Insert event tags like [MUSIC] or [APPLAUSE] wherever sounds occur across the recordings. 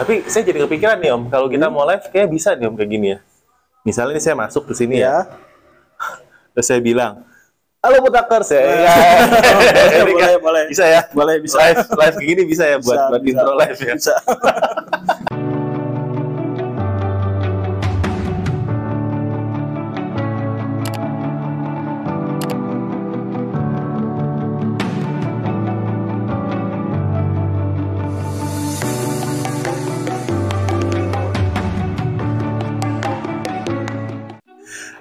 Tapi saya jadi kepikiran nih Om, kalau kita Hmm. mau live kayak bisa nih Om kayak gini ya. Misalnya nih saya masuk ke sini ya, Ya. [LAUGHS] terus saya bilang, halo Putakers ya. Ya. Ini [LAUGHS] boleh, boleh. Bisa ya? Boleh, bisa. Live, live kayak gini bisa ya buat, Bisa, buat bisa. intro live ya. Bisa. [LAUGHS]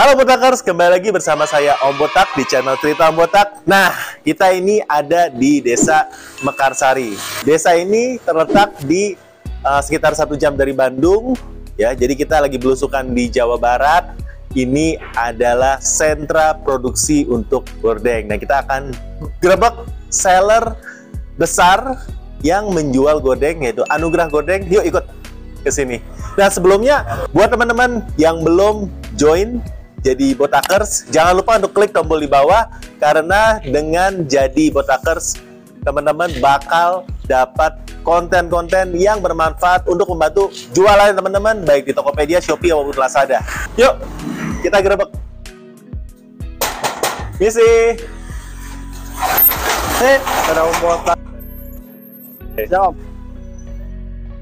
Halo Botakers, kembali lagi bersama saya Om Botak di channel Cerita Om Botak. Nah, kita ini ada di Desa Mekarsari. Desa ini terletak di uh, sekitar satu jam dari Bandung, ya. Jadi kita lagi belusukan di Jawa Barat. Ini adalah sentra produksi untuk gordeng. Nah, kita akan grebek seller besar yang menjual gordeng yaitu Anugerah Gordeng. Yuk ikut ke sini. Nah, sebelumnya buat teman-teman yang belum join jadi Botakers, jangan lupa untuk klik tombol di bawah karena dengan jadi Botakers teman-teman bakal dapat konten-konten yang bermanfaat untuk membantu jualan teman-teman baik di Tokopedia, Shopee maupun Lazada. Yuk, kita gerebek. Misi. Eh, ada Om Botak. Ya, Om.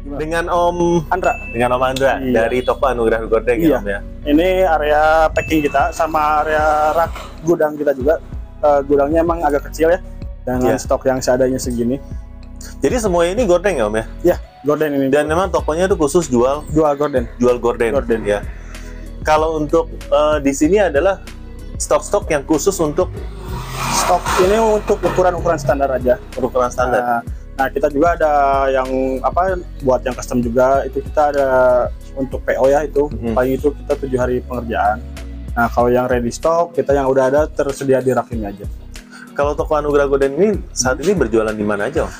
Gimana? Dengan Om Andra. dengan Om Andra Iya. dari toko Anugerah Gordeng ya, Iya. Om ya. Ini area packing kita sama area rak gudang kita juga. Eh, gudangnya emang agak kecil ya. Dengan Iya. stok yang seadanya segini. Jadi semua ini gordeng ya Om ya. Ya, gorden ini. Dan memang tokonya itu khusus jual jual gorden. jual gorden. Gorden. ya. Kalau untuk eh, di sini adalah stok-stok yang khusus untuk Stok ini untuk ukuran-ukuran standar aja. ukuran standar. Nah, nah, kita juga ada yang apa buat yang custom juga itu kita ada untuk PO ya itu paling itu kita tujuh hari pengerjaan. Nah kalau yang ready stock kita yang udah ada tersedia di rak ini aja. Kalau toko Anugerah Gorden ini saat ini berjualan di mana aja Om?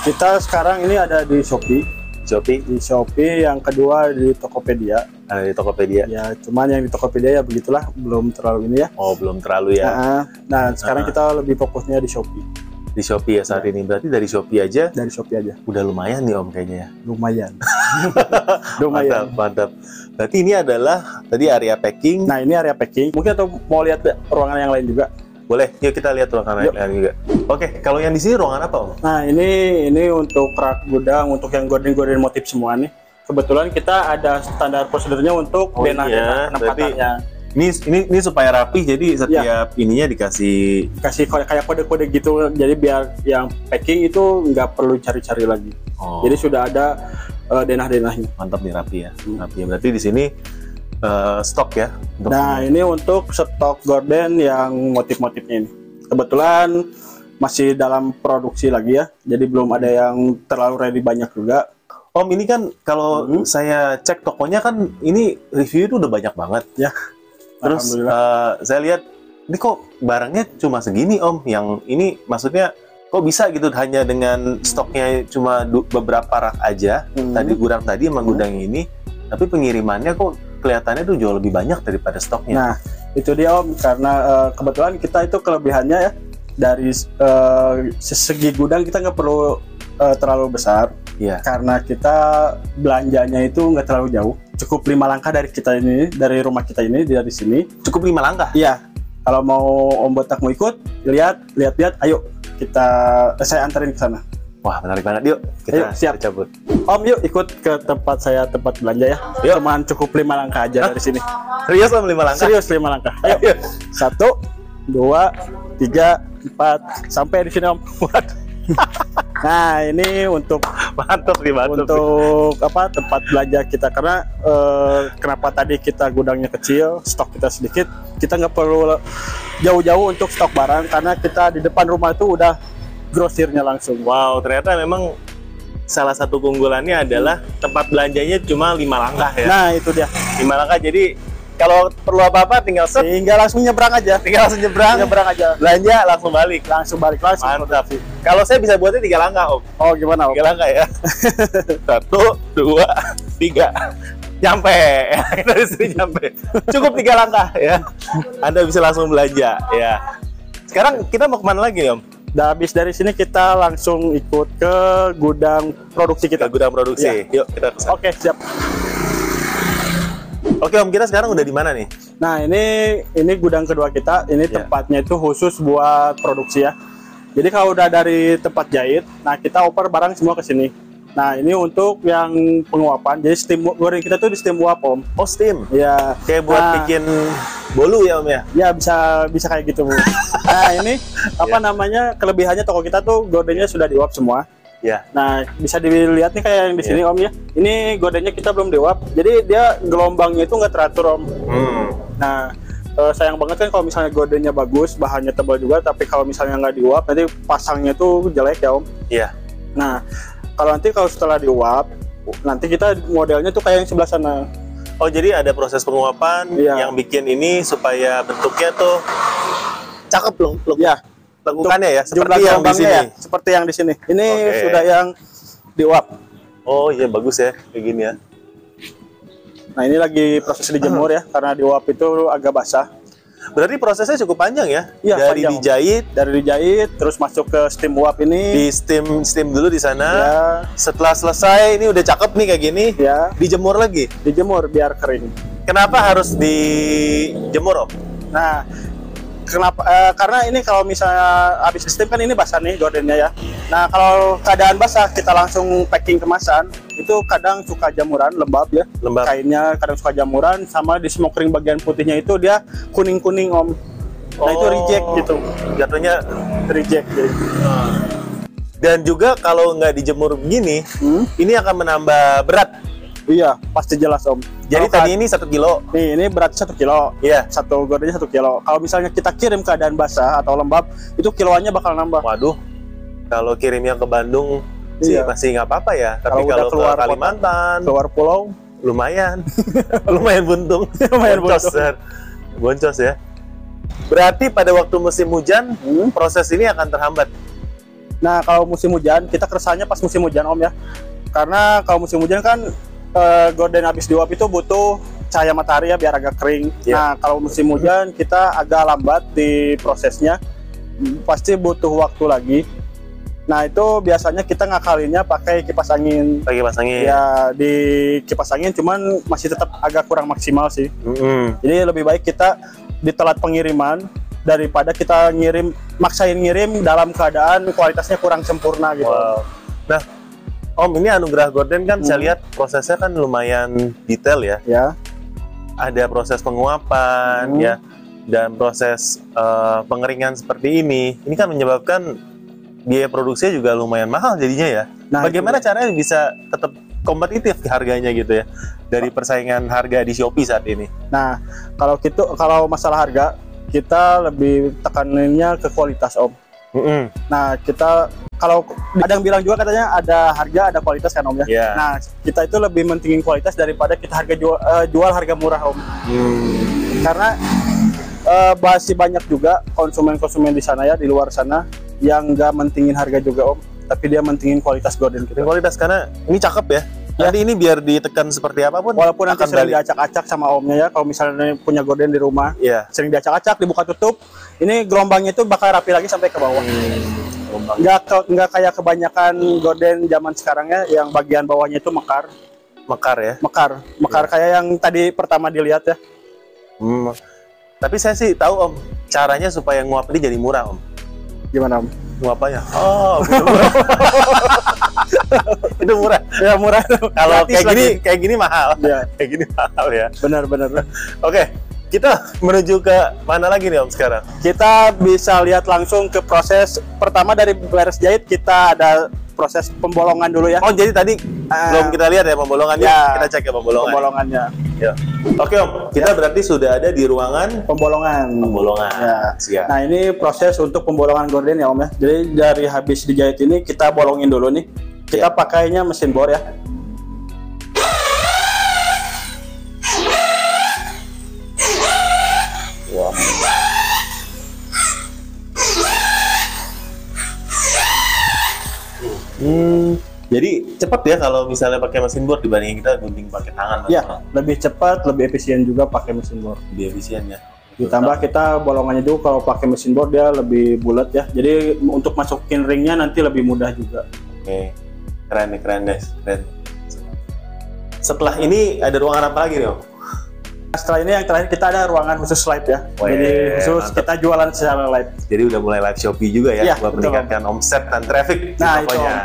Kita sekarang ini ada di Shopee, Shopee, di Shopee yang kedua di Tokopedia. ada di Tokopedia. Ya cuman yang di Tokopedia ya begitulah belum terlalu ini ya. Oh belum terlalu ya Nah, nah sekarang Ah. kita lebih fokusnya di Shopee di Shopee ya saat Ya. ini. Berarti dari Shopee aja dari Shopee aja udah lumayan nih Om kayaknya ya. lumayan. [LAUGHS] [LAUGHS] Mantap, lumayan. mantap. Berarti ini adalah tadi area packing. Nah ini area packing. Mungkin atau mau lihat ruangan yang lain juga. Boleh, yuk kita lihat ruangan Yuk. lain juga. Oke, kalau yang di sini ruangan apa Om? Nah ini ini untuk rak gudang untuk yang gorden-gorden motif semua nih. Kebetulan kita ada standar prosedurnya untuk Oh denah iya, penempatannya. Ini ini ini supaya rapi jadi setiap ininya dikasih Kasih kayak kode-kode gitu. Jadi biar yang packing itu nggak perlu cari-cari lagi. oh, Jadi sudah ada eh, denah-denahnya. mantap nih rapi ya. Hmm. Rapi ya. Berarti di sini eh, stok ya untuk Nah ini untuk stok gorden yang motif-motifnya ini. Kebetulan masih dalam produksi lagi ya. Jadi belum ada yang terlalu ready banyak juga. Om ini kan kalau Hmm. saya cek tokonya kan ini review itu udah banyak banget. Ya. Terus eh, saya lihat ini kok barangnya cuma segini Om. Yang ini maksudnya kok bisa gitu hanya dengan stoknya cuma beberapa rak aja. Hmm. Tadi gudang tadi sama Hmm. gudang ini, tapi pengirimannya kok kelihatannya tuh jauh lebih banyak daripada stoknya. Nah, itu dia Om karena eh, kebetulan kita itu kelebihannya ya dari eh, segi gudang kita nggak perlu eh, terlalu besar Iya. karena kita belanjanya itu nggak terlalu jauh. Cukup lima langkah dari kita ini, dari rumah kita ini dari sini. Cukup lima langkah. Iya. Kalau mau Om Botak mau ikut, lihat, lihat-lihat, ayo kita eh, saya anterin ke sana. Wah menarik banget. Yuk kita, Ayo, siap. cabut. Om yuk ikut ke tempat saya tempat belanja ya. Yuk. Cuman cukup lima langkah aja dari sini. Serius Om lima langkah? Serius lima langkah. Ayo. Ayo. Satu, dua, tiga, empat, sampai di sini om. [LAUGHS] nah ini untuk [LAUGHS] Mantap nih mantap. untuk apa tempat belanja kita karena eh, kenapa tadi kita gudangnya kecil, stok kita sedikit, kita nggak perlu jauh-jauh untuk stok barang karena kita di depan rumah itu udah grosirnya langsung. Wow, ternyata memang salah satu keunggulannya adalah tempat belanjanya cuma lima langkah ya. Nah itu dia. Lima langkah, jadi kalau perlu apa-apa tinggal set, Sehingga langsung nyebrang aja. tinggal langsung nyebrang, Nyebrang aja. belanja langsung balik. Langsung balik langsung. Mantap. Kalau saya bisa buatnya tiga langkah, Om. Oh gimana om? Tiga langkah ya. [LAUGHS] Satu, dua, tiga. Nyampe. [LAUGHS] Dari sini nyampe. Cukup tiga langkah ya. Anda bisa langsung belanja ya. Sekarang kita mau ke mana lagi nih, Om? Dan habis dari sini kita langsung ikut ke gudang produksi Kita kita. gudang produksi. Iya. Yuk kita ke sana. Oke, siap. Oke Om, kita sekarang udah di mana nih? Nah, ini ini gudang kedua kita. Ini Ya. tempatnya itu khusus buat produksi ya. Jadi kalau udah dari tempat jahit, nah kita oper barang semua ke sini. Nah, ini untuk yang penguapan. Jadi steam goreng kita tuh di steam uap, Om. Oh steam. Ya, Kayak buat Nah. bikin bolu ya Om ya? ya bisa bisa kayak gitu, Bu. [LAUGHS] Nah, ini apa namanya? Kelebihannya toko kita tuh gordenya sudah diuap semua. Ya. Nah, bisa dilihat nih kayak yang di sini, Om ya. Ini gordenya kita belum diuap. Jadi dia gelombangnya itu nggak teratur, Om. Hmm. Nah, eh, sayang banget kan kalau misalnya gordenya bagus, bahannya tebal juga, tapi kalau misalnya nggak diuap, nanti pasangnya tuh jelek ya om. Iya. Nah, kalau nanti kalau setelah diuap, nanti kita modelnya tuh kayak yang sebelah sana. Oh jadi ada proses penguapan Iya. yang bikin ini supaya bentuknya tuh cakep loh. loh. Ya, Lakukannya ya seperti yang di sini. ya, seperti yang di sini. Ini Oke. sudah yang diuap. Oh iya bagus ya kayak gini ya. Nah, ini lagi proses dijemur ya, karena diuap itu agak basah. Berarti prosesnya cukup panjang ya? Iya, Dari panjang. dijahit, Dari dijahit, terus masuk ke steam uap di ini. steam steam dulu di sana. Ya, Setelah selesai ini udah cakep nih kayak gini. ya, Dijemur lagi. dijemur biar kering. Kenapa harus dijemur om? Nah, kenapa? eh, karena ini kalau misalnya habis steam kan ini basah nih gordennya ya. Nah, kalau keadaan basah kita langsung packing kemasan, itu kadang suka jamuran lembab ya. Lembab. Kainnya kadang suka jamuran, sama di smoke ring bagian putihnya itu dia kuning-kuning om. Nah itu Oh. reject gitu, Jatuhnya reject. Jadi. dan juga kalau nggak dijemur begini, Hmm? ini akan menambah berat. Iya, pasti jelas om. Jadi Kalau tadi ini satu kilo. nih ini berat satu kilo. Iya. Satu gordennya satu kilo. Kalau misalnya kita kirim keadaan basah atau lembab, itu kiloannya bakal nambah. Waduh, kalau kirimnya ke Bandung sih Iya. masih nggak apa-apa ya. Tapi Kalau ke keluar kota, Kalimantan, Keluar pulau, lumayan, [LAUGHS] lumayan buntung, [LAUGHS] Lumayan boncos, buntung. Sir. boncos ya. Berarti pada waktu musim hujan Hmm. proses ini akan terhambat. Nah, kalau musim hujan, kita kersanya pas musim hujan, Om ya. Karena kalau musim hujan kan eh, gorden habis diuap itu butuh cahaya matahari ya biar agak kering. Iya. Nah, kalau musim hujan kita agak lambat di prosesnya. Pasti butuh waktu lagi. Nah, itu biasanya kita ngakalinnya pakai kipas angin. Lagi pasangin. Ya, di kipas angin cuman masih tetap agak kurang maksimal sih. Mm-mm. Jadi lebih baik kita di telat pengiriman daripada kita ngirim maksain ngirim dalam keadaan kualitasnya kurang sempurna gitu. Wow. Nah, Om ini anugerah Gordon kan saya Hmm. lihat prosesnya kan lumayan detail ya. Ya, Ada proses penguapan Hmm. ya dan proses eh, pengeringan seperti ini. Ini kan menyebabkan biaya produksinya juga lumayan mahal jadinya ya. nah Bagaimana caranya bisa tetap kompetitif harganya gitu ya dari persaingan harga di Shopee saat ini? Nah, kalau gitu kalau masalah harga kita lebih tekaninnya ke kualitas Om. Mm-mm. Nah, kita kalau ada yang bilang juga katanya ada harga ada kualitas kan Om ya. Ya. Nah, kita itu lebih mentingin kualitas daripada kita harga jual, eh, jual harga murah Om. Hmm. karena eh, masih banyak juga konsumen-konsumen di sana ya di luar sana yang nggak mentingin harga juga om tapi dia mentingin kualitas gorden kita kualitas karena ini cakep ya. Ya. Nanti ini biar ditekan seperti apa pun walaupun nanti akan sering diacak-acak sama omnya ya kalau misalnya punya gorden di rumah Iya. sering diacak-acak dibuka tutup ini gelombangnya itu bakal rapi lagi sampai ke bawah Gelombang. nggak ke- nggak kayak kebanyakan gorden zaman sekarang ya yang bagian bawahnya itu mekar Mekar ya. mekar mekar Iya. kayak yang tadi pertama dilihat ya Hmm. Tapi saya sih tahu Om, caranya supaya nguap ini jadi murah Om. gimana om Nguapannya. Oh. [LAUGHS] [LAUGHS] itu murah. ya murah Kalau kayak gini, lagi. kayak gini mahal. ya [LAUGHS] Kayak gini mahal ya. benar-benar Oke, kita menuju ke mana lagi nih Om sekarang? kita bisa lihat langsung ke proses pertama dari beres jahit kita ada proses pembolongan dulu ya Oh, jadi tadi Ah. belum kita lihat ya pembolongannya. Ya. Kita cek ya pembolongan. pembolongannya Ya. Oke Om, kita berarti sudah ada di ruangan pembolongan pembolongan. Ya. Siap. nah ini proses untuk pembolongan gorden ya om ya jadi dari habis dijahit ini kita bolongin dulu nih kita pakainya mesin bor ya Wah. Hmm, jadi cepat ya kalau misalnya pakai mesin bor dibandingin kita gunting pakai tangan. ya lebih cepat lebih efisien juga pakai mesin bor Lebih efisien ya. Ditambah kita bolongannya juga kalau pakai mesin bor dia lebih bulat ya. Jadi untuk masukin ringnya nanti lebih mudah juga. Oke, keren nih, keren guys, keren. Setelah ini ada ruangan apa lagi nih Om? Setelah ini yang terakhir kita ada ruangan khusus live ya. Weh, Jadi khusus mantap. kita jualan secara live. Jadi udah mulai live Shopee juga ya, Iya, buat betul, meningkatkan omset dan traffic Nah, itu. Om.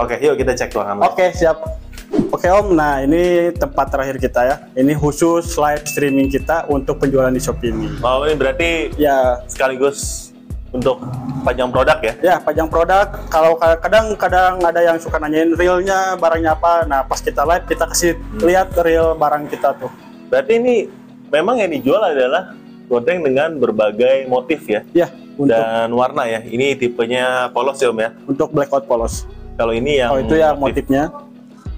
Oke, yuk kita cek ruangan live. Oke, siap. Oke Om, nah ini tempat terakhir kita ya. Ini khusus live streaming kita untuk penjualan di Shopee ini. Oh, ini berarti Ya, sekaligus untuk panjang produk ya? ya pajang produk. Kalau ka- kadang-kadang ada yang suka nanyain realnya barangnya apa. Nah, pas kita live kita kasih lihat real barang kita tuh. Berarti ini memang yang dijual adalah gorden dengan berbagai motif ya Ya, untuk dan warna ya. Ini tipenya polos ya Om ya. untuk blackout polos. Kalau ini yang Oh, itu ya motifnya.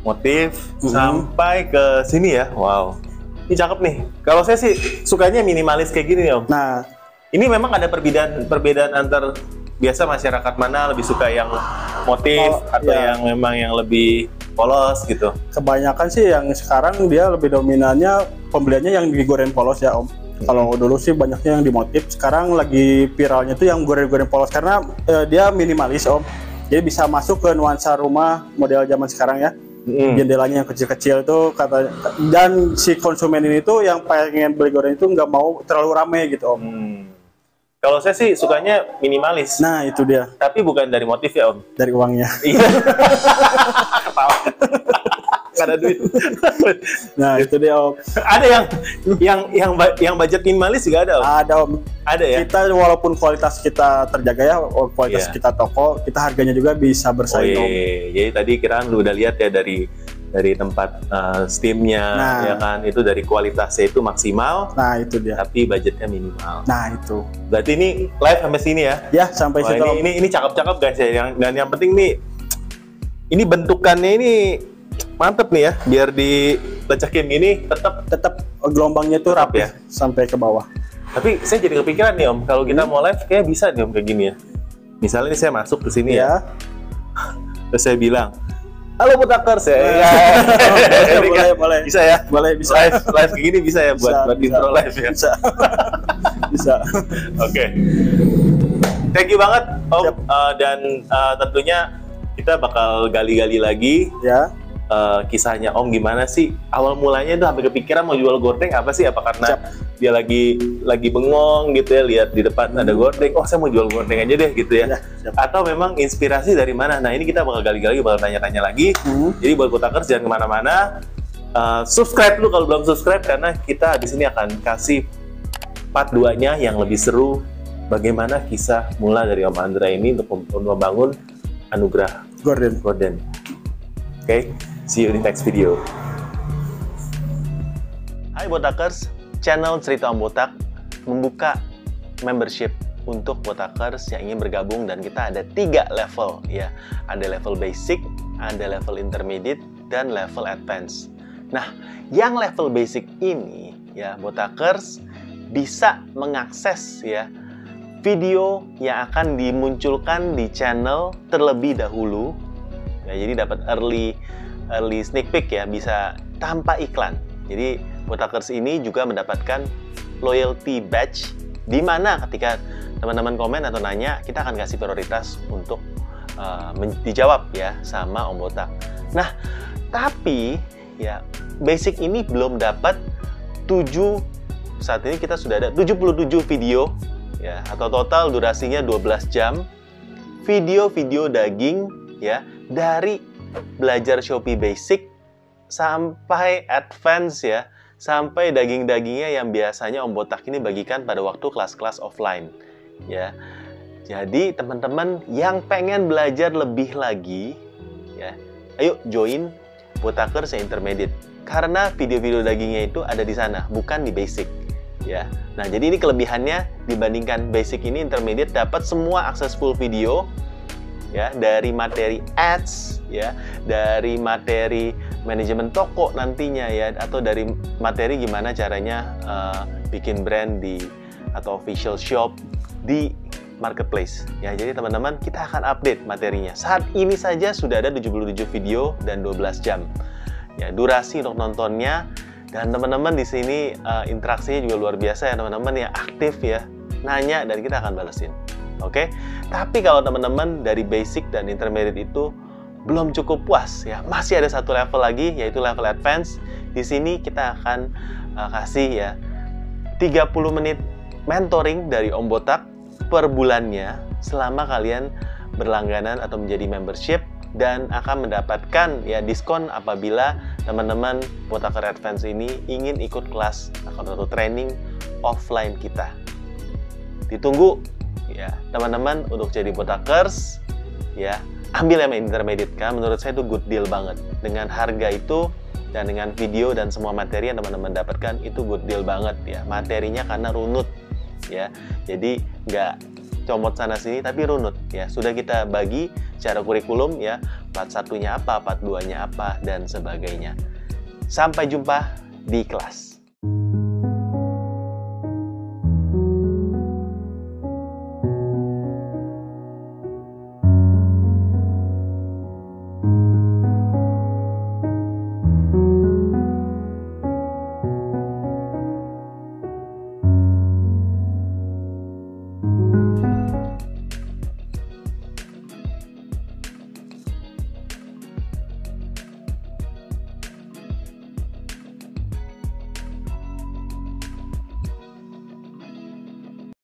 motif Mhm. sampai ke sini ya. Wow. Ini cakep nih. Kalau saya sih sukanya minimalis kayak gini nih Om. Nah, Ini memang ada perbedaan perbedaan antar biasa masyarakat mana lebih suka yang motif Oh, atau iya. yang memang yang lebih polos gitu. kebanyakan sih yang sekarang dia lebih dominannya pembeliannya yang digoreng polos ya Om. Kalau dulu sih banyaknya yang di motif, sekarang lagi viralnya tuh yang goreng-goreng polos karena eh, dia minimalis Om. Jadi bisa masuk ke nuansa rumah model zaman sekarang ya. Mm. Jendelanya yang kecil-kecil tuh kata dan si konsumen ini tuh yang pengen beli goreng itu nggak mau terlalu rame gitu Om. Hmm. Kalau saya sih sukanya minimalis, Nah, itu dia tapi bukan dari motif ya Om. dari uangnya. [LAUGHS] Iya. Ketawa. Ada duit. Nah, itu dia Om. ada yang yang yang yang budget minimalis juga ada Om. Ada Om. Ada ya. Kita walaupun kualitas kita terjaga ya, kualitas Iya. kita toko, kita harganya juga bisa Oh bersaing. iya, Om. jadi tadi kiraan lu udah lihat ya dari dari tempat uh, steamnya Nah. ya kan itu dari kualitasnya itu maksimal Nah, itu dia. tapi budgetnya minimal. Nah, itu. Berarti ini live sampai sini ya. Ya, sampai Wah, situ. ini, ini ini cakep-cakep guys ya. Yang dan yang penting nih ini bentukannya ini mantep nih ya. Biar dilecekin ini tetap. Tetap gelombangnya tuh rapi ya. sampai ke bawah. Tapi saya jadi kepikiran nih om, kalau kita Hmm. mau live kayak bisa nih om kayak gini ya. Misalnya nih saya masuk ke sini ya, Ya. terus saya bilang, halo putakers ya. Ya. [LAUGHS] Boleh, kan boleh. Bisa ya. Boleh bisa. Live live kayak gini bisa ya buat Bisa, buat bisa. intro live ya. Bisa. [LAUGHS] bisa. Oke. Thank you banget Om Siap. Eh, dan eh, tentunya kita bakal gali-gali lagi Ya. Eh, kisahnya Om gimana sih awal mulanya tuh sampai kepikiran mau jual gordeng apa sih apa karena Siap. dia lagi lagi bengong gitu ya lihat di depan ada gordeng oh saya mau jual gordeng aja deh gitu ya Ya, siap. atau memang inspirasi dari mana nah ini kita bakal gali-gali bakal tanya-tanya lagi Hmm. jadi buat putakers jangan ke mana-mana Uh, subscribe dulu kalau belum subscribe karena kita di sini akan kasih part 2-nya yang lebih seru bagaimana kisah mula dari Om Andra ini untuk mem- membangun anugerah Gordon. Gordon. Oke, see you in the next video. Hai Botakers, channel Cerita Om Botak membuka membership untuk Botakers yang ingin bergabung dan kita ada tiga level ya. Ada level basic, ada level intermediate, dan level advance. Nah, yang level basic ini ya Botakers bisa mengakses ya video yang akan dimunculkan di channel terlebih dahulu. Ya, jadi dapat early early sneak peek ya, bisa tanpa iklan. Jadi Botakers ini juga mendapatkan loyalty badge di mana ketika teman-teman komen atau nanya, kita akan kasih prioritas untuk uh, dijawab ya sama Om Botak. Nah, tapi ya basic ini belum dapat 7 saat ini kita sudah ada 77 video ya atau total durasinya 12 jam video-video daging ya dari belajar Shopee basic sampai advance ya sampai daging-dagingnya yang biasanya Om Botak ini bagikan pada waktu kelas-kelas offline ya. Jadi teman-teman yang pengen belajar lebih lagi ya ayo join Botakers yang intermediate karena video-video dagingnya itu ada di sana bukan di basic ya. Nah jadi ini kelebihannya dibandingkan basic ini intermediate dapat semua akses full video ya dari materi ads ya dari materi manajemen toko nantinya ya atau dari materi gimana caranya eh, bikin brand di atau official shop di marketplace. Ya jadi teman-teman kita akan update materinya. Saat ini saja sudah ada 77 video dan 12 jam. Ya durasi untuk nontonnya. Dan teman-teman di sini uh, interaksinya juga luar biasa ya teman-teman yang aktif ya, nanya dan kita akan balesin. Oke, tapi kalau teman-teman dari basic dan intermediate itu belum cukup puas ya, masih ada satu level lagi yaitu level advance. Di sini kita akan uh, kasih ya 30 menit mentoring dari Om Botak per bulannya selama kalian berlangganan atau menjadi membership dan akan mendapatkan ya diskon apabila teman-teman Botaker Advance ini ingin ikut kelas atau training offline kita. Ditunggu ya teman-teman untuk jadi Botakers ya ambil yang intermediate kan menurut saya itu good deal banget. Dengan harga itu dan dengan video dan semua materi yang teman-teman dapatkan itu good deal banget ya. Materinya karena runut ya. Jadi nggak comot sana sini tapi runut ya. Sudah kita bagi secara kurikulum ya part satunya apa part duanya apa dan sebagainya. Sampai jumpa di kelas